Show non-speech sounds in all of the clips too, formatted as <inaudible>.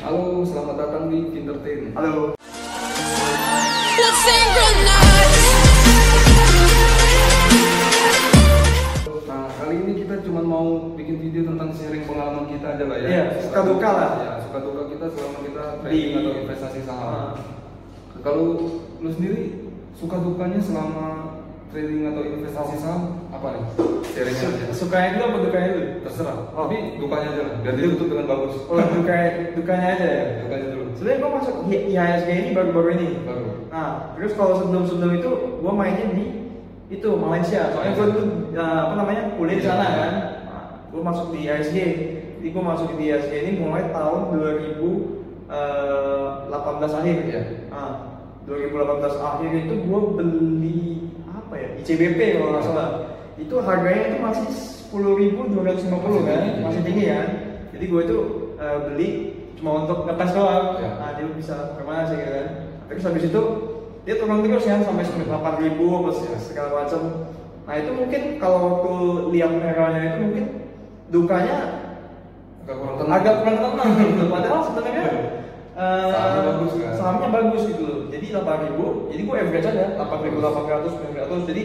Halo, selamat datang di Kindertain. Halo. Nah, kali ini kita cuma mau bikin video tentang sharing pengalaman kita aja lah ya. Iya, suka duka lah. Ya, suka duka kita selama kita Di- trading atau investasi saham. Ah. Kalau lu sendiri suka dukanya selama trading atau investasi saham apa nih? Sharingnya aja. Sukanya dulu apa dukanya dulu? Terserah. Oh. Tapi dukanya aja lah, biar ditutup dengan bagus. Oh, dukanya, dukanya aja ya. Dukanya dulu. Sebenarnya gue masuk IHSG ini baru-baru ini. Baru. Nah, terus kalau sebelum-sebelum itu gue mainnya di itu Malaysia. Soalnya gue tuh uh, apa namanya kuliah di sana kan. Nah, gue masuk di IHSG. Jadi gue masuk di IHSG ini mulai tahun 2018 akhir. Iya. Nah, 2018 akhir itu gue beli apa ya ICBP kalau nggak salah. Itu harganya itu masih 10.250 Masih kan, tinggi. masih tinggi kan. Jadi gue itu uh, beli cuma untuk ngetes doang. Iya. Nah, dia bisa ke mana sih gitu kan. Terus habis itu dia turun terus ya sampai 8 ribu plus segala macam. Nah itu mungkin kalau waktu lihat merahnya itu mungkin dukanya Agak kurang tenang. agak kurang tenang gitu. Padahal sebenarnya <laughs> eh, Sahamnya bagus kan? Sahamnya bagus gitu loh. Jadi 8 ribu, jadi gue average aja 8 ribu 800 900 jadi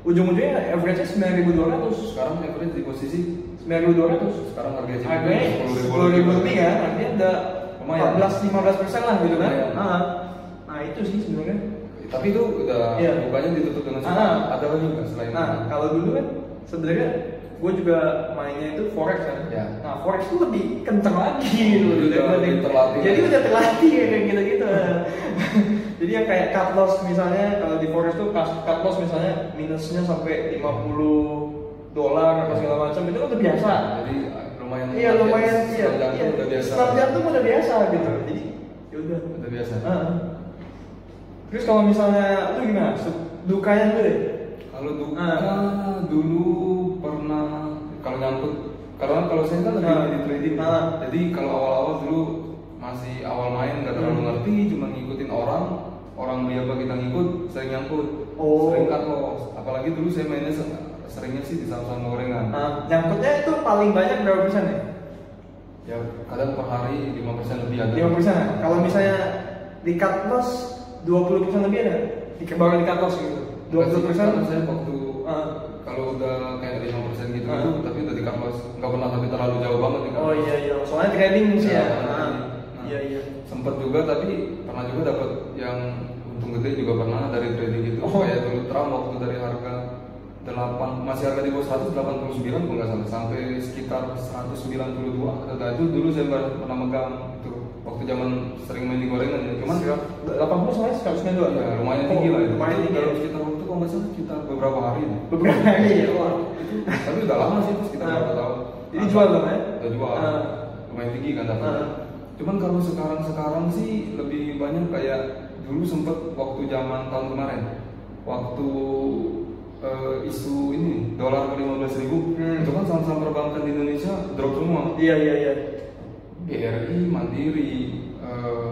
ujung-ujungnya average-nya 9200 Sekarang average di posisi 9200 sekarang harga harganya sepuluh ribu lebih kan artinya Lumayan. 14 15 persen lah gitu kan nah, nah itu sih sebenarnya Tapi itu udah Iya. bukannya ditutup dengan. Ah. Ada lagi nggak selain nah kalau dulu kan sebenarnya gue juga mainnya itu forex kan Ya. nah forex itu lebih kenceng lagi gitu Udah lebih terlatih. jadi udah terlatih ya, <laughs> kayak gitu gitu <laughs> jadi yang kayak cut loss misalnya kalau di forex tuh cut loss misalnya minusnya sampai 50 dolar apa segala macam itu kan udah biasa Jadi lumayan. Iya lumayan iya. Setelah jantung iya. udah biasa. Setelah jantung udah biasa gitu. Jadi ya udah. Udah biasa. Ah. Terus kalau misalnya lu gimana? Dukanya lu deh. Kalau duka Ah. Nyangkut karena kalau saya kan lagi Ah. di trading. Ah. Jadi kalau awal-awal dulu masih awal main nggak terlalu Hmm. ngerti, cuma ngikutin orang, orang beli apa kita ngikut, sering nyangkut, Oh. sering cut loss. Apalagi dulu saya mainnya se- seringnya sih di saham-saham gorengan. Nah, nyangkutnya itu paling banyak berapa persen ya? Ya kadang per hari 5% lebih ada. 5 persen ya? Kalau misalnya di cut loss 20 persen lebih ada? Di baru di cut loss gitu? 20 persen? Saya waktu Ah. kalau udah kayak 5% gitu, Ah. gitu tapi loss nggak pernah sampai terlalu jauh banget cut Oh iya iya, soalnya trading sih ya. Ya, Ah. nah, Iya iya. sempet juga tapi pernah juga dapat yang untung gede juga pernah dari trading itu Oh. kayak dulu Trump waktu dari harga 8 masih harga di bawah 189 kalau nggak salah sampai sekitar 192 nah itu dulu saya pernah megang itu waktu zaman sering main di gorengan ya cuman 80 soalnya 192 ya, lumayan tinggi lah itu Lumayan tinggi. kalau nggak salah sekitar beberapa hari ya. Beberapa hari ya. Wah. itu tapi udah lama sih itu sekitar Ah. berapa tahun Jadi jual dong ya? udah jual Ah. lumayan tinggi kan dapatnya Ah. cuman kalau sekarang sekarang sih lebih banyak kayak dulu sempet waktu zaman tahun kemarin waktu eh, isu ini dolar ke 15 ribu Hmm. itu kan saham-saham perbankan di Indonesia drop semua Iya iya iya. BRI Mandiri eh,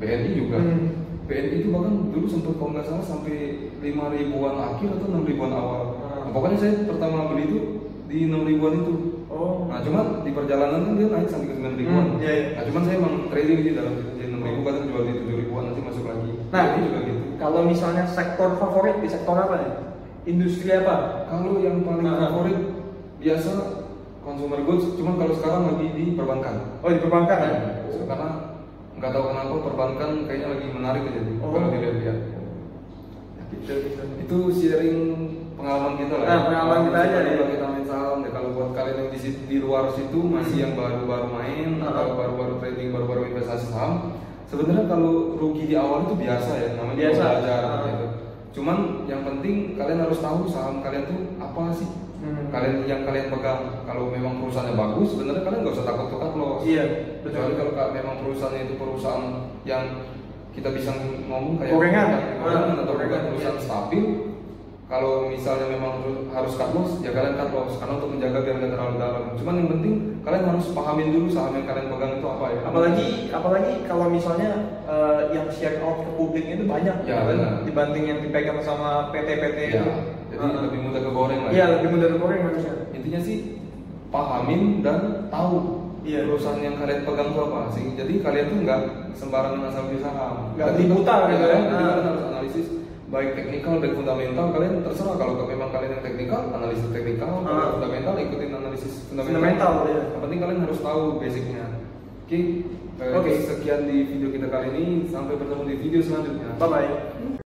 BNI juga Hmm. BNI itu bahkan dulu sempet kalau nggak salah sampai 5 ribuan akhir atau 6 ribuan awal Ah. Nah, pokoknya saya pertama beli itu di 6 ribuan itu Oh. Nah cuman di perjalanan kan dia naik sampai ke 9 ribuan. Hmm, iya, iya. Nah cuman saya emang trading sih dalam situ di 6 ribu kadang jual di 7 ribuan nanti masuk lagi. Nah, ini juga gitu. Kalau misalnya sektor favorit di sektor apa nih? Industri apa? Kalau yang paling Ah. favorit biasa consumer goods, cuman kalau sekarang lagi di perbankan. Oh di perbankan ya? So, karena nggak tahu kenapa perbankan kayaknya lagi menarik aja nih Oh. kalau dilihat-lihat. Gitu gitu. Itu sharing pengalaman kita lah. Nah, pengalaman kita aja nih. Kalau kita main saham, ya kalau buat kalian yang di, di luar situ masih yang baru-baru main Ah. atau baru-baru trading, baru-baru investasi saham, sebenarnya kalau rugi di awal itu biasa ya, namanya Biasa. belajar Ah. gitu. Cuman yang penting kalian harus tahu saham kalian tuh apa sih. Hmm. Kalian yang kalian pegang, kalau memang perusahaannya bagus, sebenarnya kalian nggak usah takut tuh cut loss. Iya, Kecuali kalau ka- memang perusahaannya itu perusahaan yang kita bisa ngomong kayak Gorengan. gorengan Ah, atau bukan perusahaan iya. stabil. Kalau misalnya memang harus- cut loss, ya kalian cut loss karena untuk menjaga biar nggak terlalu dalam. Cuman yang penting kalian harus pahamin dulu saham yang kalian pegang itu apa ya. Apalagi apalagi kalau misalnya eh, yang share out ke publik itu banyak Ya, kan? benar. dibanding yang dipegang sama PT-PT ya, itu. Jadi Ah. lebih mudah kegoreng lah. Iya lebih mudah digoreng harusnya. Intinya sih pahamin dan tahu Iya. perusahaan yang kalian pegang itu apa sih. Jadi kalian tuh nggak sembarangan asal beli saham. Nggak beli buta gitu ya. Jadi Ah. kalian harus analisis baik teknikal baik fundamental kalian terserah kalau memang kalian yang teknikal analisis teknikal kalau Ah. fundamental ikutin analisis fundamental, Fundamental, ya. yang penting kalian harus tahu basicnya oke eh, Oke. sekian di video kita kali ini sampai bertemu di video selanjutnya Bye bye.